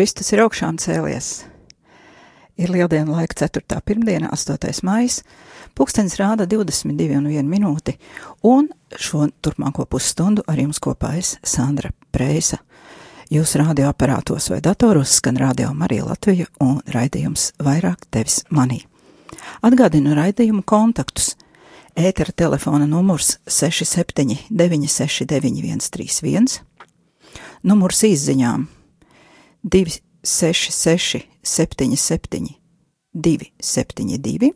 Kristus ir augšām cēlies. Ir lieldienu laika 4. pirmdiena, 8. maijs, pulkstenis rāda 22,1 minūti, un šo turpmāko pusstundu ar jums kopā es, Sandra Preisa. Jūsu radioaparātos vai datoros skan radio Marija Latvija un raidījums vairāk tevis manī. Atgādinu raidījumu kontaktus. Ētera telefona numurs 67 969 131, numurs izziņām 266 77 272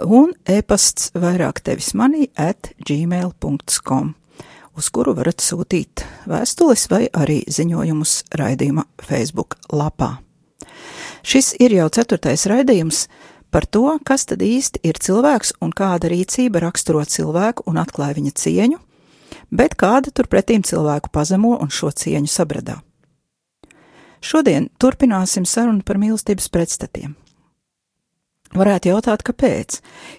un e-pasts vairāk tevis manī at gmail.com, uz kuru varat sūtīt vēstules vai arī ziņojumus raidījuma Facebook lapā. Šis ir jau ceturtais raidījums par to, kas tad īsti ir cilvēks un kāda rīcība raksturo cilvēku un atklāja viņa cieņu, bet kāda turpretīm cilvēku pazemo un šo cieņu sabradā. Šodien turpināsim sarunu par mīlestības pretstatiem. Varētu jautāt, kāpēc?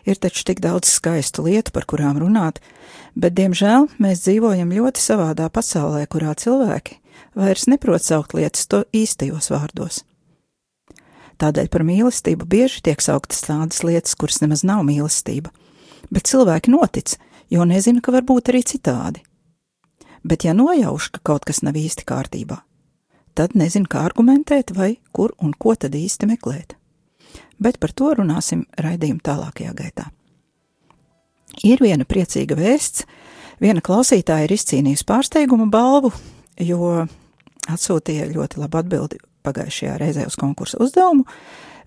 Ir taču tik daudz skaistu lietu, par kurām runāt, bet, diemžēl, mēs dzīvojam ļoti savādā pasaulē, kurā cilvēki vairs neprot saukt lietas to īstajos vārdos. Tādēļ par mīlestību bieži tiek sauktas tādas lietas, kuras nemaz nav mīlestība, bet cilvēki notic, jo nezina, ka var būt arī citādi. Bet, ja nojauš, ka kaut kas nav īsti kārtībā, tad nezinu, kā argumentēt, vai kur un ko tad īsti meklēt. Bet par to runāsim raidījuma tālākajā gaitā. Ir viena priecīga vēsts. Viena klausītāja ir izcīnījusi pārsteiguma balvu, jo atsūtīja ļoti labu atbildi pagājušajā reizē uz konkursu uzdevumu.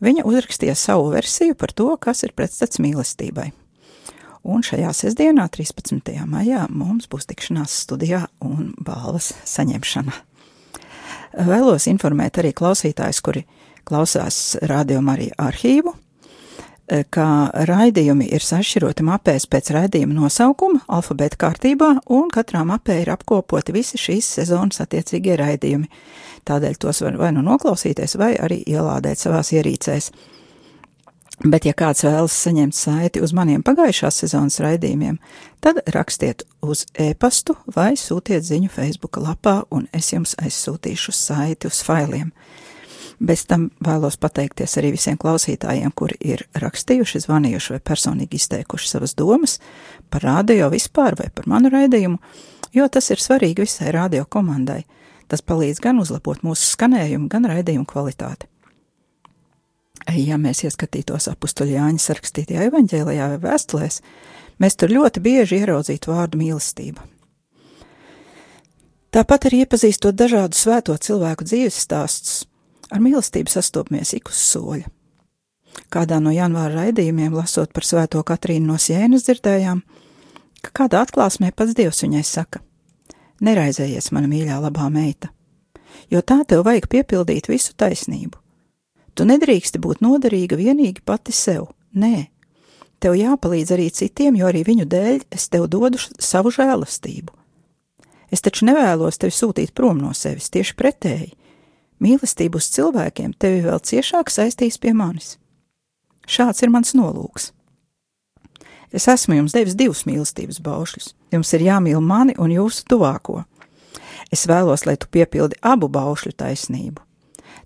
Viņa uzrakstīja savu versiju par to, kas ir pretstats mīlestībai. Un šajā sestdienā, 13. maijā, mums būs tikšanās studijā un balvas saņemšana. Vēlos informēt arī klausītājus, kuri klausās rādījuma arī arhīvu, ka raidījumi ir sašķiroti mapēs pēc raidījuma nosaukuma, alfabēta kārtībā, un katrā mapē ir apkopoti visi šīs sezonas attiecīgie raidījumi. Tādēļ tos var vai nu noklausīties, vai arī ielādēt savās ierīcēs. Bet, ja kāds vēlas saņemt saiti uz maniem pagājušās sezonas raidījumiem, tad rakstiet uz e-pastu vai sūtiet ziņu Facebook lapā, un es jums aizsūtīšu saiti uz failiem. Bez tam vēlos pateikties arī visiem klausītājiem, kuri ir rakstījuši, zvanījuši vai personīgi izteikuši savas domas par radio vispār vai par manu raidījumu, jo tas ir svarīgi visai radio komandai. Tas palīdz gan uzlabot mūsu skanējumu, gan raidījumu kvalitāti. Ja mēs ieskatītos apakstuļa Jāņa sarakstītajā evanģēlijā vai vēstulēs, mēs tur ļoti bieži ieraudzītu vārdu mīlestība. Tāpat arī iepazīstot dažādu svēto cilvēku dzīves stāstus, ar mīlestību sastopamies ik uz soļa. Kādā no janvāra raidījumiem, lasot par svēto Katrīnu no Sienas, dzirdējām, ka kādā atklāsmē pats Dievs viņai saka: Neraizējies, mana mīļā, labā meita, jo tā tev vajag piepildīt visu taisnību. Tu nedrīksti būt noderīga vienīgi pati sev, nē, tev jāpalīdz arī citiem, jo arī viņu dēļ es tev dodu savu žēlastību. Es taču nevēlos tevi sūtīt prom no sevis, tieši pretēji. Mīlestību uz cilvēkiem tevi vēl ciešāk saistīs pie manis. Šāds ir mans nolūks. Es esmu jums devis divus mīlestības baušļus. Jums ir jāmīl mani un jūsu tuvāko. Es vēlos, lai tu piepildi abu baušļu taisnību.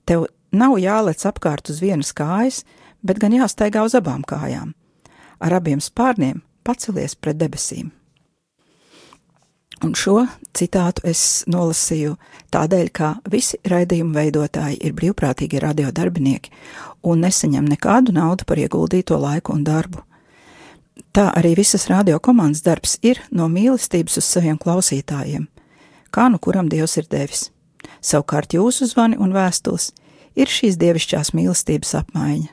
Tev nav jālec apkārt uz vienas kājas, bet gan jāstaigā uz abām kājām. Ar abiem spārniem pacelies pret debesīm. Un šo citātu es nolasīju tādēļ, ka visi raidījumu veidotāji ir brīvprātīgi radiodarbinieki un nesaņem nekādu naudu par ieguldīto laiku un darbu. Tā arī visas radio komandas darbs ir no mīlestības uz saviem klausītājiem, kā nu kuram Dievs ir devis. Savukārt jūsu zvani un vēstules ir šīs dievišķās mīlestības apmaiņa.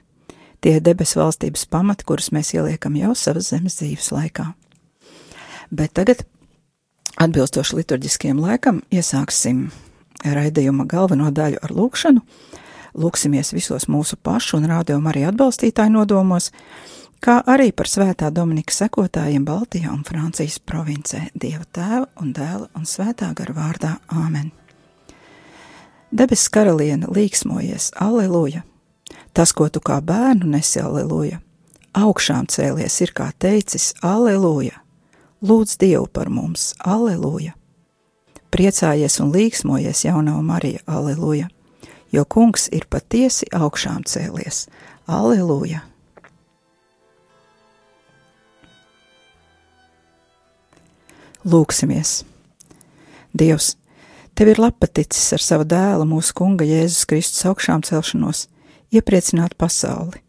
Tie ir debesu valstības pamati, kurus mēs ieliekam jau savas zemes dzīves laikā. Bet tagad, atbilstoši liturģiskiem laikam, iesāksim raidījuma galveno daļu ar lūkšanu. Lūksimies visos mūsu pašu un rādījumu arī atbalstītāju nodomos, kā arī par svētā Dominika sekotājiem Baltijā un Francijas provincē Dieva tēva un dēla un svētā gara vārdā Āmen. Debes karaliene līksmojies, aleluja! Tas, ko tu kā bērnu nesi, aleluja! Augšām cēlies ir kā teicis, aleluja! Lūdz Dievu par mums, aleluja! Priecājies un līksmojies, jaunā Marija, aleluja! Jo kungs ir patiesi augšām cēlies, aleluja! Lūksimies! Dievs, Tev ir lapaticis ar savu dēlu, mūsu Kunga Jēzus Kristus augšām celšanos, iepriecināt pasauli.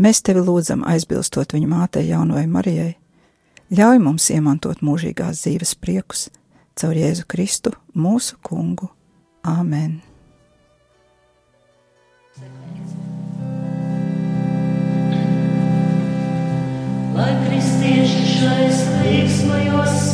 Mēs tevi lūdzam, aizbilstot viņa mātei jaunajai Marijai. Ļauj mums iemantot mūžīgās dzīves priekus caur Jēzu Kristu, mūsu Kungu. Āmen! Lai kristieši šais līksmajos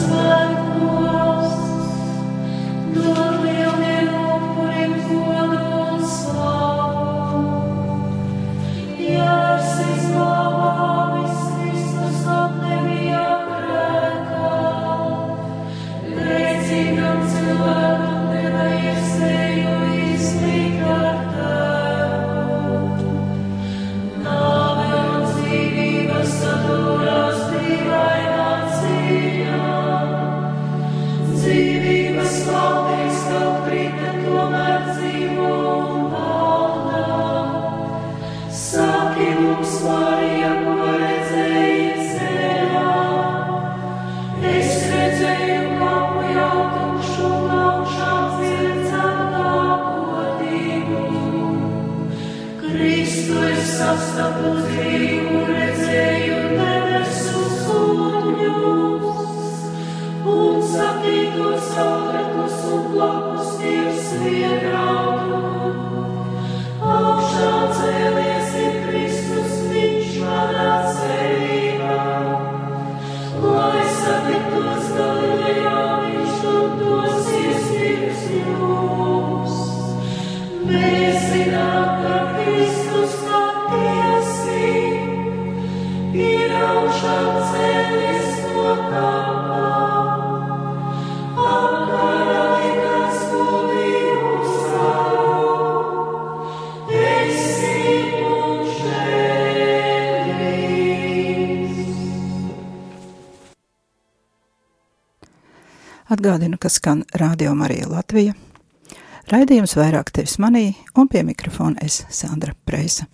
Atgādinu, ka skan Radio Marija Latvija. Raidījums vairāk tevis manī, un pie mikrofona es Sandra Preisa.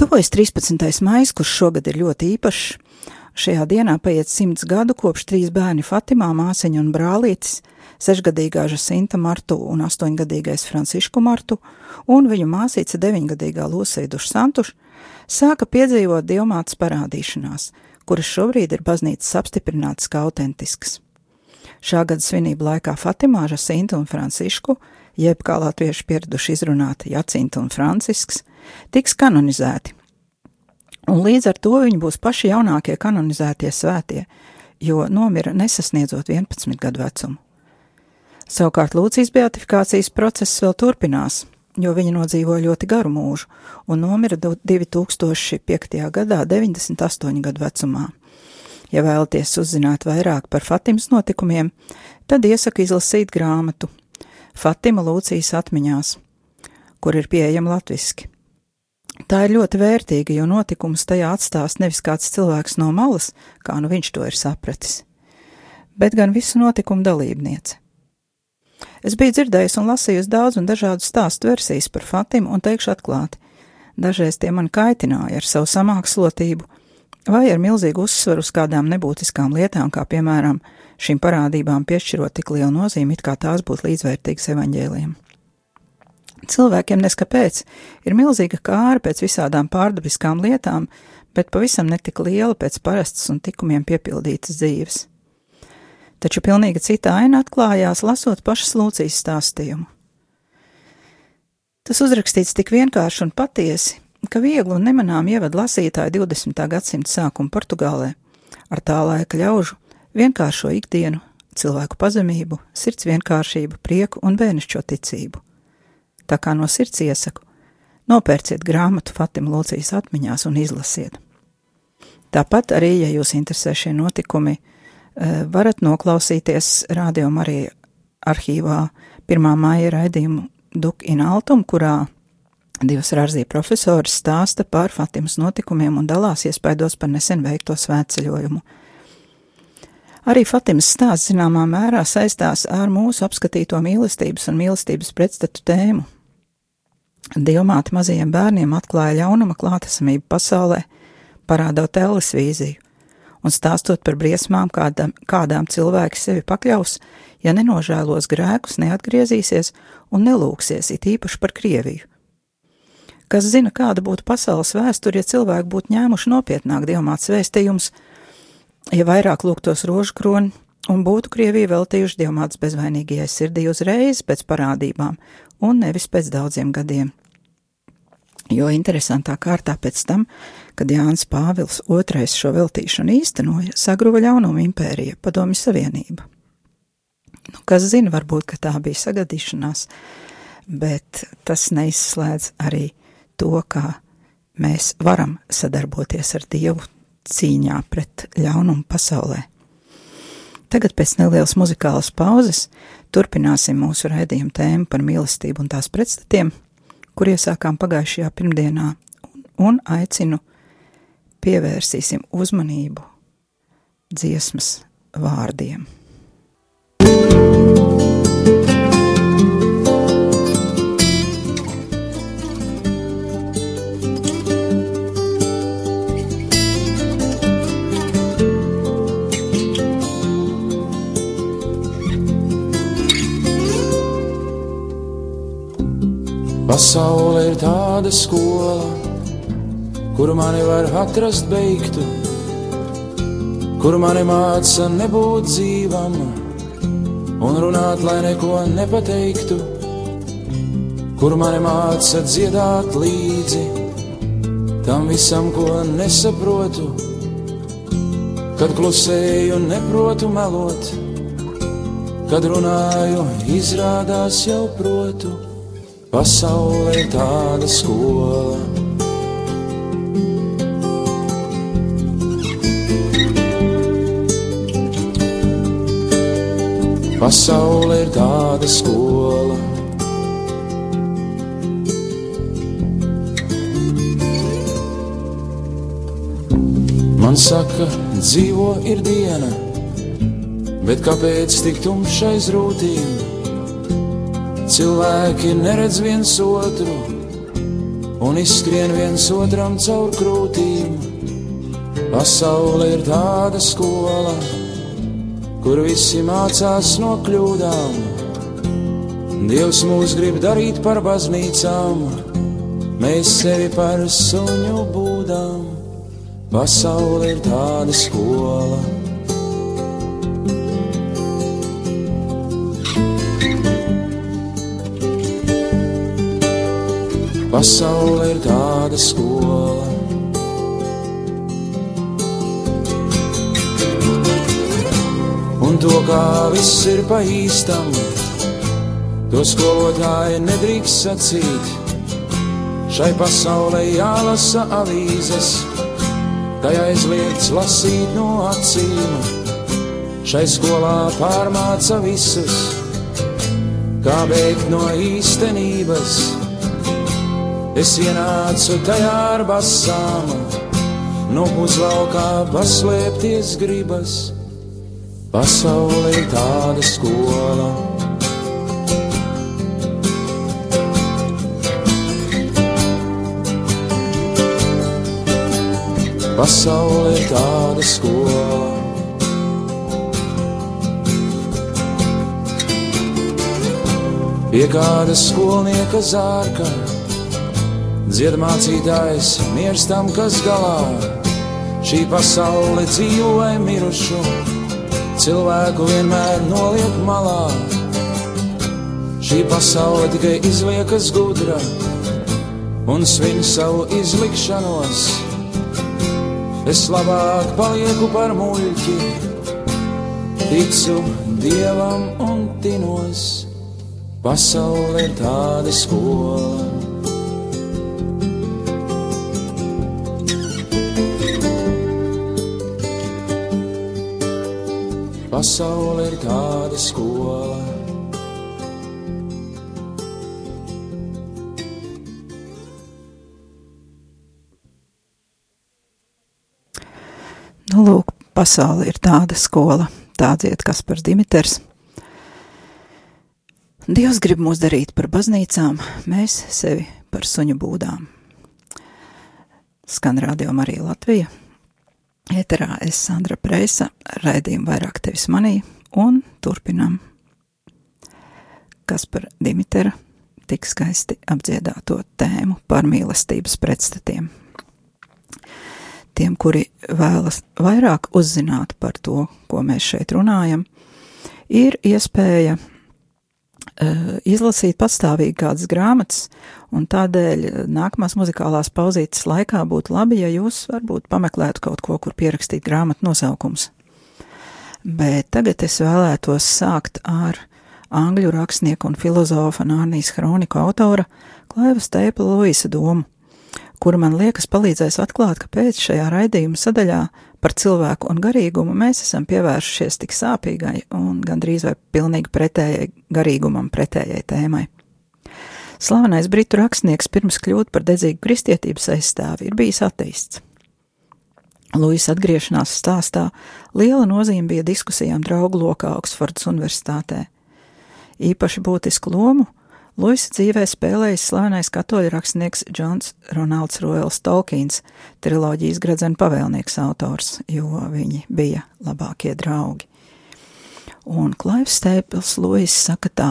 Tuvojas 13. maijs, kurš šogad ir ļoti īpašs. Šajā dienā paiet simts gadu kopš trīs bērni Fatimā, māsiņa un brālītis, sešgadīgā Žasinta Martu un astoņgadīgais Francišku Martu un viņu māsīca deviņgadīgā Loseiduša Santuša sāka piedzīvot dievmātes parādīšanās, kuras šobrīd ir baznīcas apstiprinātas kā autentiskas. Šā gada svinību laikā Fatimā, Žasinta un Francišku, jeb kā latvieši pieraduši izrunāt Jacinta un Francisks, tiks kanonizēti. Un līdz ar to viņi būs paši jaunākie kanonizētie svētie, jo nomira nesasniedzot 11 gadu vecumu. Savukārt Lūcijas beatifikācijas process vēl turpinās, jo viņa nodzīvoja ļoti garu mūžu un nomira 2005. gadā 98 gadu vecumā. Ja vēlaties uzzināt vairāk par Fatimas notikumiem, tad iesaku izlasīt grāmatu Fatima Lūcijas atmiņās, kur ir pieejama latviski. Tā ir ļoti vērtīga, jo notikums tajā atstās nevis kāds cilvēks no malas, kā nu viņš to ir sapratis, bet gan visu notikumu dalībniece. Es biju dzirdējusi un lasījusi daudz un dažādu stāstu versijas par Fatimu un teikšu atklāti. Dažreiz tie man kaitināja ar savu samākslotību, vai ar milzīgu uzsvaru uz kādām nebūtiskām lietām, kā piemēram šīm parādībām piešķirot tik lielu nozīmi, it kā tās būtu līdzvērtīgas evaņģēliem. Cilvēkiem neskapēc ir milzīga kāra pēc visādām pārdabiskām lietām, bet pavisam netik liela pēc parastas un tikumiem piepildītas dzīves. Taču pilnīgi cita aina atklājās, lasot pašas Lūcijas stāstījumu. Tas uzrakstīts tik vienkārši un patiesi, ka viegli un nemanām ievada lasītāju 20. gadsimta sākuma Portugālē ar tā laika ļaužu vienkāršo ikdienu, cilvēku pazemību, sirds vienkāršību, prieku un bērnišķo ticību. Tā kā no sirds iesaku, nopērciet grāmatu Fatima Lucijas atmiņās un izlasiet. Tāpat arī, ja jūs interesē šie notikumi, eh, varat noklausīties Radio Marija arhīvā 1. māja raidījumu Duk in Altum, kurā divas rārzī profesori stāsta par Fatimas notikumiem un dalās iespaidos par nesen veikto svētceļojumu. Arī Fatimas stāsts zināmā mērā saistās ar mūsu apskatīto mīlestības un mīlestības pretstatu tēmu. Dievmāte mazajiem bērniem atklāja ļaunuma klātesamību pasaulē, parādot Elles vīziju un stāstot par briesmām, kādam, kādām cilvēki sevi pakļaus, ja nenožēlos grēkus, neatgriezīsies un nelūksies it īpaši par Krieviju. Kas zina, kāda būtu pasaules vēsture, ja cilvēki būtu ņēmuši nopietnāk dievmāts vēstījums, ja vairāk lūgtos rožu kroni un būtu Krieviju veltījuši dievmāts bezvainīgajai sirdī uzreiz pēc parādībām un nevis pēc daudziem gadiem. Jo interesantā kārtā pēc tam, kad Jānis Pāvils II šo veltīšanu īstenoja, sagruva ļaunuma impērija, padomju savienība. Nu, kas zina, varbūt, ka tā bija sagadīšanās, bet tas neizslēdz arī to, kā mēs varam sadarboties ar Dievu cīņā pret ļaunumu pasaulē. Tagad pēc nelielas muzikālas pauzes turpināsim mūsu raidījumu tēmu par mīlestību un tās pretstatiem, kur iesākām pagājušajā pirmdienā, un, un aicinu pievērsīsim uzmanību dziesmas vārdiem. Pasaule ir tāda skola, kur mani var atrast beigtu, kur mani māca nebūt dzīvam un runāt, lai neko nepateiktu, kur mani māca dziedāt līdzi tam visam, ko nesaprotu, kad klusēju un neprotu melot, kad runāju, izrādās jau protu. Pasaule ir tāda skola. Pasaule ir tāda skola. Man saka, dzīvo ir diena, bet kāpēc tik tumšais rūtīm? Cilvēki neredz viens otru un izskrien viens otram caur krūtīm. Pasaule ir tāda skola, kur visi mācās no kļūdām. Dievs mūs grib darīt par baznīcām, mēs sevi par suņu būdām. Pasaule ir tāda skola. Pasaule ir tāda skola. Un to, kā viss ir pa īstam, to skolotāji nedrīkst sacīt. Šai pasaulē jālasa avīzes, tajā aizliegts lasīt no acīm. Šai skolā pārmāca visus, kā bēgt no īstenības. Es ienācu tajā ar basām, no uzvalkā paslēpties gribas. Pasaule ir tāda skola. Pasaule ir tāda skola. Pie kāda skolnieka zārka dzied mācītājs mirstam, kas galā. Šī pasaule dzīvo vai mirušu, cilvēku vienmēr noliek malā. Šī pasaule tikai izliekas gudra un svin savu izlikšanos. Es labāk palieku par muļķi, ticu dievam un tinos. Pasaule ir tāda skola. Pasaule ir tāda skola. Nu, lūk, pasaule ir tāda skola, tādziet, kas par Dimitrs. Dievs grib mūs darīt par baznīcām, mēs sevi par suņu būdām. Skan radio arī Latvija. Eterā es Sandra Preisa, raidījumu vairāk tevis manī, un turpinam. Kas par Dimitra tik skaisti apdziedāto tēmu par mīlestības pretstatiem tiem, kuri vēlas vairāk uzzināt par to, ko mēs šeit runājam, ir iespēja izlasīt patstāvīgi kādas grāmatas, un tādēļ nākamās muzikālās pauzītes laikā būtu labi, ja jūs varbūt pameklētu kaut ko, kur pierakstīt grāmatu nosaukums. Bet tagad es vēlētos sākt ar angļu rakstnieku un filozofa Nārnijas Hroniku autora Klaiva Steipla Luisa domu kura man liekas palīdzēs atklāt, kāpēc šajā raidījuma sadaļā par cilvēku un garīgumu mēs esam pievēršušies tik sāpīgai un gandrīz vai pilnīgi pretējai garīgumam, pretējai tēmai. Slavenais britu rakstnieks pirms kļūt par dedzīgu kristietības aizstāvi ir bijis ateists. Lūijas atgriešanās stāstā liela nozīme bija diskusijām draugu lokā Oksfordas universitātē. Īpaši būtisku lomu Luisa dzīvē spēlējis slavenais katoļu rakstnieks Džons Ronalds Royals Tolkiens, triloģijas gradzena pavēlnieks autors, jo viņi bija labākie draugi. Un Klaivs Stēpils Luis saka tā: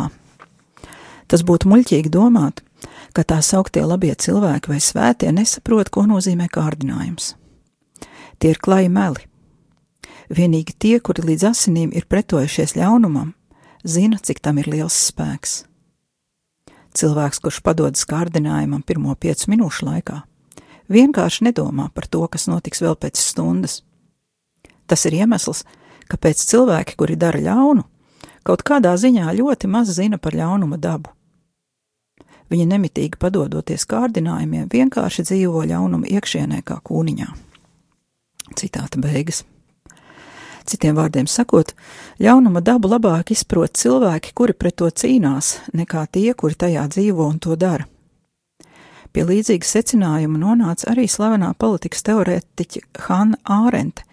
Tas būtu muļķīgi domāt, ka tā sauktie labie cilvēki vai svētie nesaprot, ko nozīmē kārdinājums. Tie ir klāji meli. Vienīgi tie, kuri līdz asinīm ir pretojušies ļaunumam, zina, cik tam ir liels spēks. Cilvēks, kurš padodas kārdinājumam pirmo piecu minūšu laikā, vienkārši nedomā par to, kas notiks vēl pēc stundas. Tas ir iemesls, kāpēc cilvēki, kuri dara ļaunu, kaut kādā ziņā ļoti maz zina par ļaunuma dabu. Viņi nemitīgi padodoties kārdinājumiem, vienkārši dzīvo ļaunuma iekšienē kā kūniņā. Citāta beigas. Citiem vārdiem sakot, ļaunuma dabu labāk izprot cilvēki, kuri pret to cīnās, nekā tie, kuri tajā dzīvo un to dara. Pie līdzīga secinājuma nonāca arī slavenā politikas teorētiķa Hanna Ārente,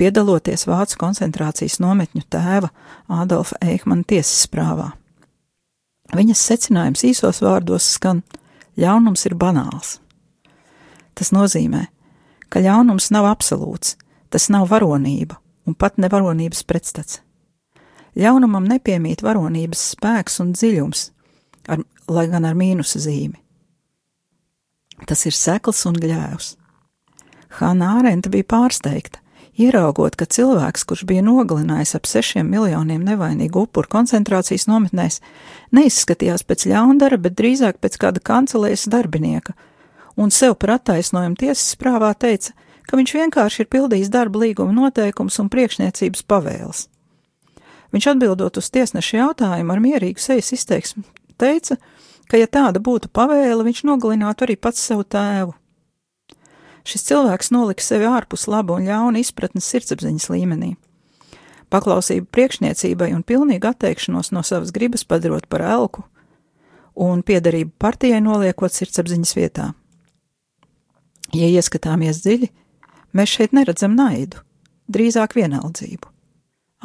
piedaloties Vācu koncentrācijas nometņu tēva Ādolfa Eikmana tiesas prāvā. Viņas secinājums īsos vārdos skan: ļaunums ir banāls. Tas nozīmē, ka ļaunums nav absolūts, tas nav varonība, un pat nevaronības pretstats. Ļaunumam nepiemīt varonības spēks un dziļums, ar, lai gan ar mīnusa zīmi. Tas ir sekls un gļēvs. Hanna Ārenta bija pārsteigta, ieraugot, ka cilvēks, kurš bija nogalinājis ap sešiem miljoniem nevainīgu upuru koncentrācijas nometnēs, neizskatījās pēc ļaundara, bet drīzāk pēc kāda kancelējas darbinieka, un sev par attaisnojumu tiesas prāvā teica, ka viņš vienkārši ir pildījis darba līguma noteikums un priekšniecības pavēles. Viņš atbildot uz tiesneša jautājumu ar mierīgu sejas izteiksmi, teica, ka, ja tāda būtu pavēle, viņš nogalinātu arī pats savu tēvu. Šis cilvēks nolika sevi ārpus laba un ļauna izpratnes sirdsapziņas līmenī. Paklausību priekšniecībai un pilnīgu atteikšanos no savas gribas padarot par elku, un piederību partijai noliekot sirdsapziņas vietā. Ja ieskatāmies dziļi, Mēs šeit neredzam naidu, drīzāk vienaldzību.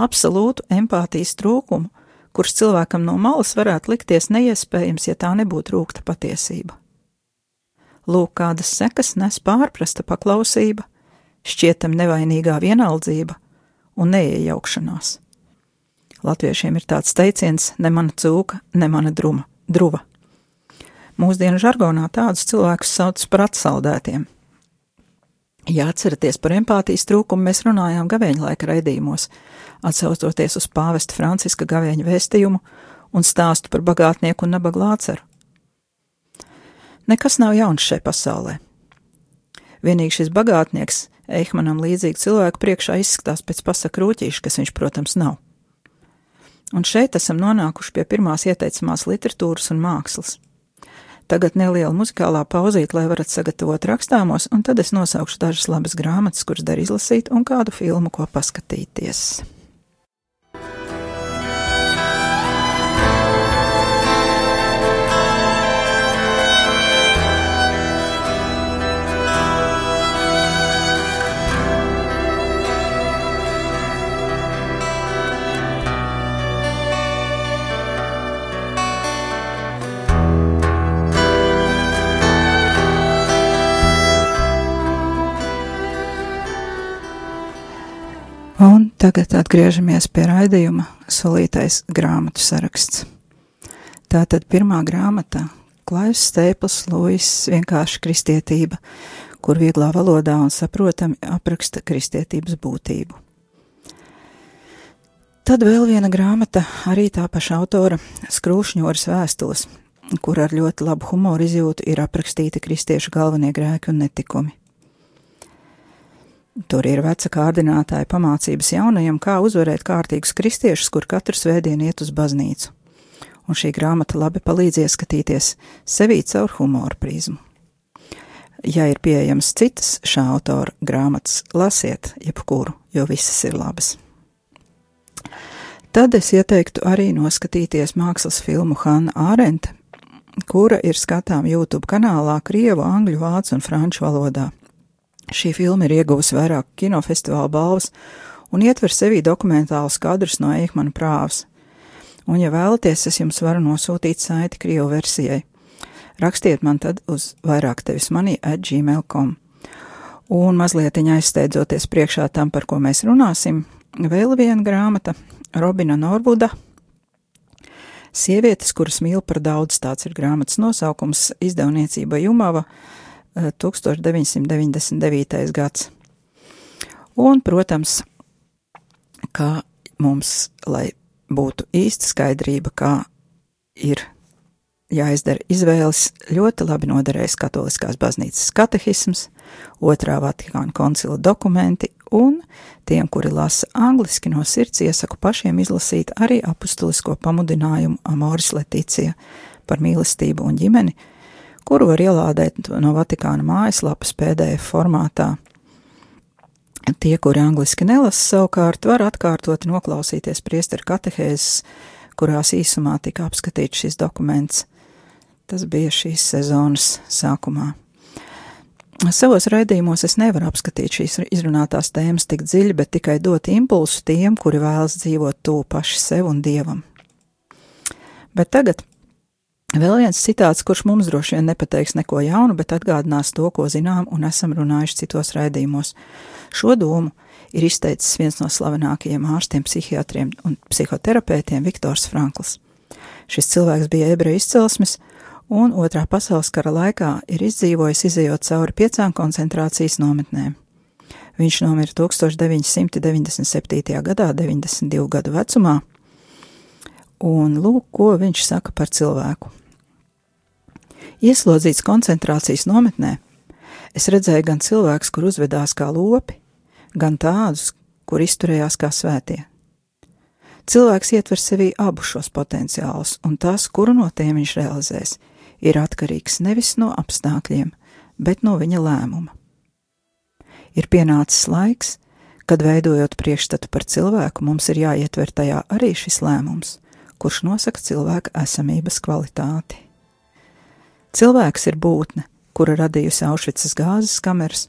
Absolūtu empātijas trūkumu, kurš cilvēkam no malas varētu likties neiespējams, ja tā nebūtu rūkta patiesība. Lūk, kādas sekas nes pārprasta paklausība, šķietam nevainīgā vienaldzība un neiejaukšanās. Latviešiem ir tāds teiciens: ne mana cūka, ne mana druma, druva. Mūsdienu žargonā tādus cilvēkus sauc par atsaldētiem. Ja atceraties par empātijas trūkumu, mēs runājām gavēņa laika raidījumos, atsaucoties uz pāvesta Franciska gavēņa vēstījumu un stāstu par bagātnieku un nabaga lāceru. Nekas nav jauns šai pasaulē. Vienīgi šis bagātnieks Eihmanam līdzīgi cilvēku priekšā izskatās pēc pasaka rūtīša, kas viņš, protams, nav. Un šeit esam nonākuši pie pirmās ieteicamās literatūras un mākslas. Tagad neliela muzikālā pauzīte, lai varat sagatavot rakstāmos, un tad es nosaukšu dažas labas grāmatas, kuras der izlasīt, un kādu filmu, ko paskatīties. Un tagad atgriežamies pie raidījuma solītais grāmatu saraksts. Tātad pirmā grāmata - Klaivs Stēpls, Lūis, vienkārši kristietība, kur vieglā valodā un saprotami apraksta kristietības būtību. Tad vēl viena grāmata, arī tā paša autora Skrūšņoras vēstules, kur ar ļoti labu humoru izjūtu ir aprakstīti kristiešu galvenie grēki un netikumi. Tur ir veca kārdinātāja pamācības jaunajiem, kā uzvarēt kārtīgus kristiešus, kur katru svētdienu iet uz baznīcu. Un šī grāmata labi palīdz ieskatīties sevī caur humoru prizmu. Ja ir pieejamas citas šā autora grāmatas, lasiet jebkuru, jo visas ir labas. Tad es ieteiktu arī noskatīties mākslas filmu Hanna Ārente, kura ir skatām YouTube kanālā Krievu, Angļu, Vācu un Franču valodā. Šī filma ir ieguvusi vairāk kinofestivāla balvas un ietver sevī dokumentālus kadrus no Eikmana prāvas. Un, ja vēlaties, es jums varu nosūtīt saiti Krievu versijai. Rakstiet man tad uz vairāk tevis manī at gmail.com. Un mazliet aizsteidzoties priekšā tam, par ko mēs runāsim, vēl viena grāmata - Robina Norbuda. Sievietes, kuras mīl par daudz, tāds ir grāmatas nosaukums, izdevniecība Jumava 1999. gads. Un, protams, kā mums, lai būtu īsta skaidrība, kā ir jāizdara izvēles, ļoti labi noderēs Katoliskās baznīcas katehisms, otrā Vatikāna koncila dokumenti, un tiem, kuri lasa angliski no sirds, iesaku pašiem izlasīt arī apustulisko pamudinājumu Amoris Leticija par mīlestību un ģimeni, kuru var ielādēt no Vatikāna mājaslapas PDF formātā. Tie, kuri angliski nelasa, savukārt var atkārtot noklausīties priesteru katehēzes, kurās īsumā tika apskatīts šis dokuments. Tas bija šīs sezonas sākumā. Savos raidījumos es nevaru apskatīt šīs izrunātās tēmas tik dziļi, bet tikai dot impulsu tiem, kuri vēlas dzīvot tuvu paši sev un dievam. Bet tagad Vēl viens citāts, kurš mums droši vien nepateiks neko jaunu, bet atgādinās to, ko zinām un esam runājuši citos raidījumos. Šo domu ir izteicis viens no slavenākajiem ārstiem, psihiatriem un psihoterapeitiem Viktors Frankls. Šis cilvēks bija ebreju izcelsmes, un otrā pasaules kara laikā ir izdzīvojis izējot cauri piecām koncentrācijas nometnēm. Viņš nomira 1997. gadā, 92 gadu vecumā, un lūk, ko viņš saka par cilvēku. Ieslodzīts koncentrācijas nometnē, es redzēju gan cilvēkus, kur uzvedās kā lopi, gan tādus, kur izturējās kā svētie. Cilvēks ietver sevī abus šos potenciālus, un tas, kuru no tiem viņš realizēs, ir atkarīgs nevis no apstākļiem, bet no viņa lēmuma. Ir pienācis laiks, kad veidojot priekšstatu par cilvēku, mums ir jāietver tajā arī šis lēmums, kurš nosaka cilvēka esamības kvalitāti. Cilvēks ir būtne, kura radījusi Aušvicas gāzes kameras,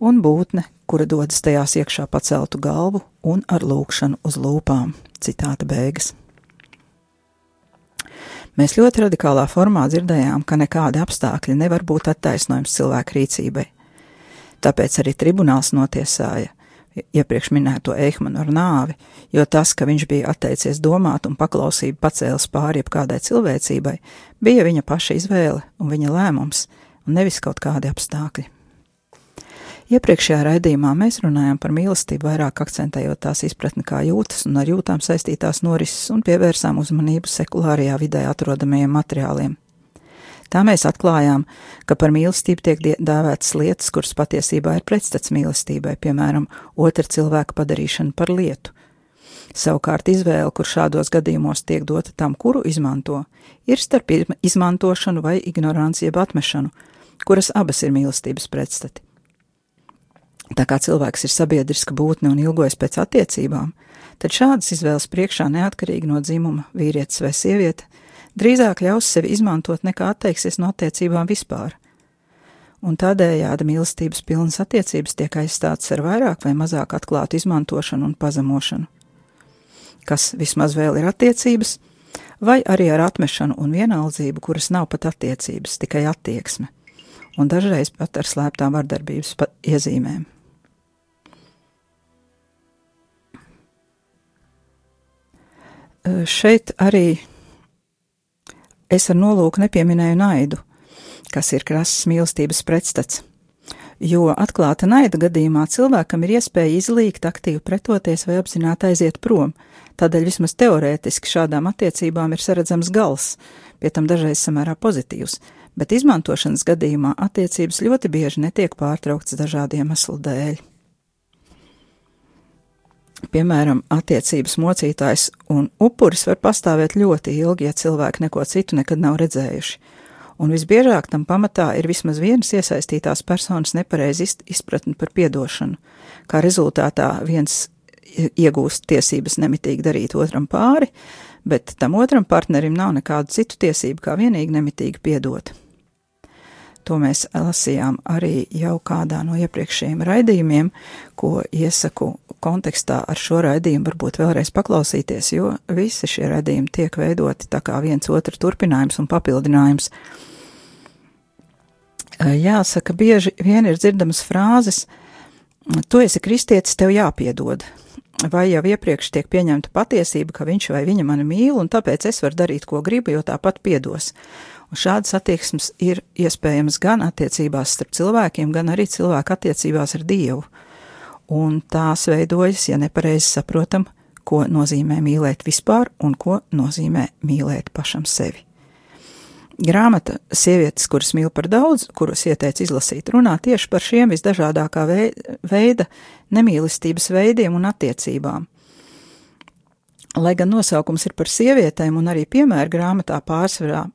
un būtne, kura dodas tajās iekšā paceltu galvu un ar lūkšanu uz lūpām. Citāta beigas. Mēs ļoti radikālā formā dzirdējām, ka nekādi apstākļi nevar būt attaisnojums cilvēku rīcībai. Tāpēc arī tribunāls notiesāja iepriekš minēto Eihmanu ar nāvi, jo tas, ka viņš bija atteicies domāt un paklausību pacēlis pāri jebkādai cilvēcībai, bija viņa paša izvēle un viņa lēmums, un nevis kaut kādi apstākļi. Iepriekšējā raidījumā mēs runājām par mīlestību, vairāk akcentējot tās izpratni kā jūtas un ar jūtām saistītās norises un pievērsām uzmanību sekulārajā vidē atrodamajiem materiāliem. Tā mēs atklājām, ka par mīlestību tiek dēvētas lietas, kuras patiesībā ir pretstats mīlestībai, piemēram, otra cilvēka padarīšana par lietu. Savukārt izvēle, kur šādos gadījumos tiek dota tam, kuru izmanto, ir starp izma- izmantošanu vai ignoranci jeb atmešanu, kuras abas ir mīlestības pretstati. Tā kā cilvēks ir sabiedriska būtne un ilgojas pēc attiecībām, tad šādas izvēles priekšā neatkarīgi no dzimuma vīrietis vai sieviete drīzāk ļaus sevi izmantot nekā atteiksies no attiecībām vispār. Un tādējādi mīlestības pilnas attiecības tiek aizstātas ar vairāk vai mazāk atklātu izmantošanu un pazemošanu. Kas vismaz vēl ir attiecības, vai arī ar atmešanu un vienaldzību, kuras nav pat attiecības, tikai attieksme, un dažreiz pat ar slēptām vardarbības iezīmēm. Šeit arī es ar nolūku nepieminēju naidu, kas ir krasas mīlestības pretstats. Jo atklāta naida gadījumā cilvēkam ir iespēja izlīgt, aktīvi pretoties vai apzināti aiziet prom. Tādēļ vismaz teorētiski šādām attiecībām ir saredzams gals, pie tam dažreiz samērā pozitīvs, bet izmantošanas gadījumā attiecības ļoti bieži netiek pārtrauktas dažādu iemeslu dēļ. Piemēram, attiecības mocītājs un upuris var pastāvēt ļoti ilgi, ja cilvēki neko citu nekad nav redzējuši. Un visbiežāk tam pamatā ir vismaz vienas iesaistītās personas nepareiza ist- izpratne par piedošanu. Kā rezultātā viens iegūst tiesības nemitīgi darīt otram pāri, bet tam otram partnerim nav nekādu citu tiesību, kā vienīgi nemitīgi piedot. To mēs lasījām arī jau kādā no iepriekšējiem raidījumiem, ko iesaku kontekstā ar šo raidījumu varbūt vēlreiz paklausīties, jo visi šie raidījumi tiek veidoti tā kā viens otru turpinājums un papildinājums. Jāsaka, bieži vien ir dzirdamas frāzes, tu esi kristietis, tev jāpiedod. Vai jau iepriekš tiek pieņemta patiesība, ka viņš vai viņa mani mīl, un tāpēc es varu darīt, ko gribu, jo tāpat piedos. Un šādas attieksmes ir iespējamas gan attiecībās starp cilvēkiem, gan arī cilvēku attiecībās ar Dievu. Un tās veidojas, ja nepareizi saprotam, ko nozīmē mīlēt vispār un ko nozīmē mīlēt pašam sevi. Grāmata Sievietes, kuras mīl par daudz, kuras ieteica izlasīt, runā tieši par šiem visdažādākā vei- veida nemīlestības veidiem un attiecībām. Lai gan nosaukums ir par sievietēm un arī piemēra grāmatā pārsvarā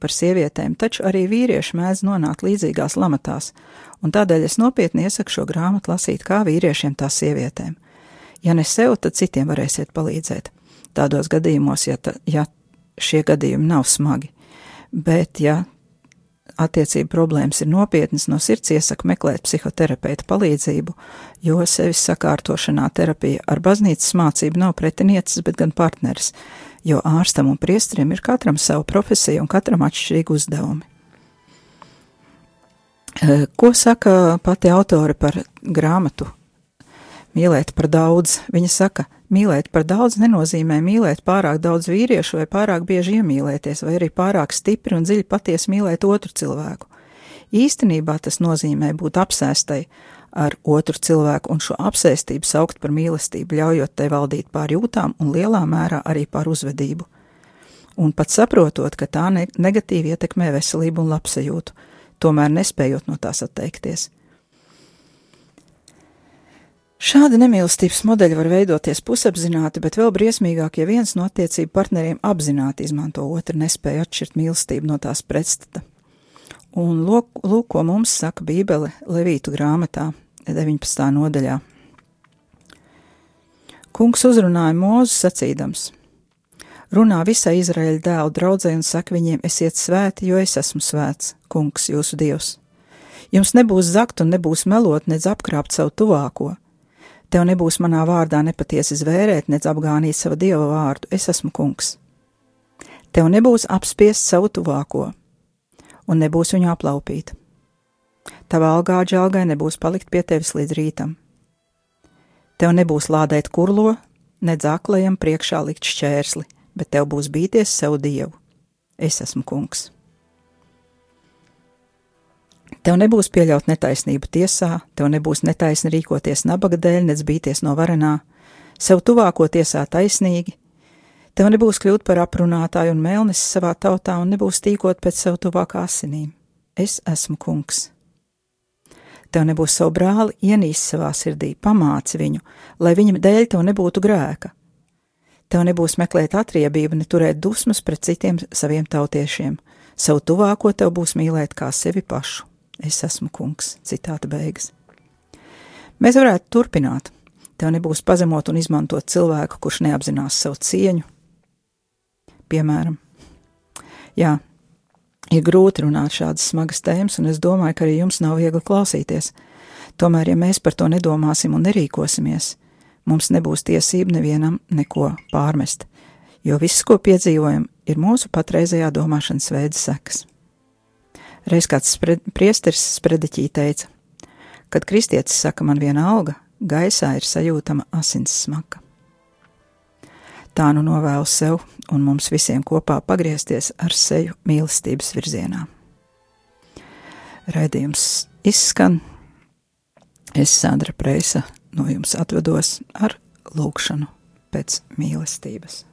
par sievietēm, taču arī vīrieši mēdz nonākt līdzīgās lamatās, un tādēļ es nopietni iesaku šo grāmatu lasīt kā vīriešiem, tā sievietēm. Ja ne sev, tad citiem varēsiet palīdzēt. Tādos gadījumos, ja, ta, ja šie gadījumi nav smagi, bet ja attiecību problēmas ir nopietnas, no sirds iesaku meklēt psihoterapeita palīdzību, jo sevis sakārtošanā terapija ar baznīcas mācību nav pretiniecis, bet gan partneris, jo ārstam un priestrim ir katram savu profesiju un katram atšķirīgi uzdevumi. Eh, Ko saka pati autore par grāmatu? Mīlēt par daudz. Viņa saka, mīlēt par daudz nenozīmē mīlēt pārāk daudz vīriešu vai pārāk bieži iemīlēties, vai arī pārāk stipri un dziļi patiesi mīlēt otru cilvēku. Īstenībā tas nozīmē būt apsēstai ar otru cilvēku un šo apsēstību saukt par mīlestību, ļaujot tai valdīt pār jūtām un lielā mērā arī pār uzvedību. Un pat saprotot, ka tā ne negatīvi ietekmē veselību un labsajūtu, tomēr nespējot no tās atteikties. Šādi nemīlestības modeļi var veidoties pusapzināti, bet vēl briesmīgāk, ja viens no attiecību partneriem apzināti izmanto otru nespēju atšķirt mīlestību no tās pretstata. Un lūk, lūk, ko mums saka Bībele Levītu grāmatā, 19. nodaļā. Kungs uzrunāja mūzu sacīdams: Runā visai Izraēļa dēlu draudzē un saka viņiem: Esiet svēti, jo es esmu svēts, Kungs, jūsu dievs. Jums nebūs zakt un nebūs melot, nedz apkrāpt savu tuvāko. Tev nebūs manā vārdā nepatiesi zvērēt, nedz apgānīt savu dieva vārdu, es esmu kungs. Tev nebūs apspiest savu tuvāko, un nebūs viņu aplaupīt. Tava algā džalgai nebūs palikt pie tevis līdz rītam. Tev nebūs lādēt kurlo, nedz aklajam priekšā likt šķērsli, bet tev būs bīties savu dievu. Es esmu kungs. Tev nebūs pieļaut netaisnību tiesā, tev nebūs netaisni rīkoties nabaga dēļ, nec bīties no varenā, sev tuvāko tiesā taisnīgi, Tev nebūs kļūt par aprunātāju un mēlnesi savā tautā un nebūs tīkot pēc sev tuvākā asinīm. Es esmu kungs. Tev nebūs savu brāli ienīst savā sirdī, pamāci viņu, lai viņa dēļ tev nebūtu grēka. Tev nebūs meklēt atriebību, ne turēt dusmas pret citiem saviem tautiešiem. Savu tuvāko tev būs mīlēt kā sevi pašu. Es esmu kungs. Citāta beigas. Mēs varētu turpināt. Tev nebūs pazemot un izmantot cilvēku, kurš neapzinās savu cieņu. Piemēram, jā, ir grūti runāt šādas smagas tēmas, un es domāju, ka arī jums nav viegli klausīties. Tomēr, ja mēs par to nedomāsim un nerīkosimies, mums nebūs tiesība nevienam neko pārmest, jo viss, ko piedzīvojam, ir mūsu patreizējā domāšanas veida sekas. Reiz kāds spred, priesteris sprediķī teica, kad kristietis saka man viena alga, gaisā ir sajūtama asins smaka. Tā nu novēlu sev un mums visiem kopā pagriezties ar seju mīlestības virzienā. Raidījums izskan. Es, Sandra Preisa, no jums atvedos ar lūgšanu pēc mīlestības.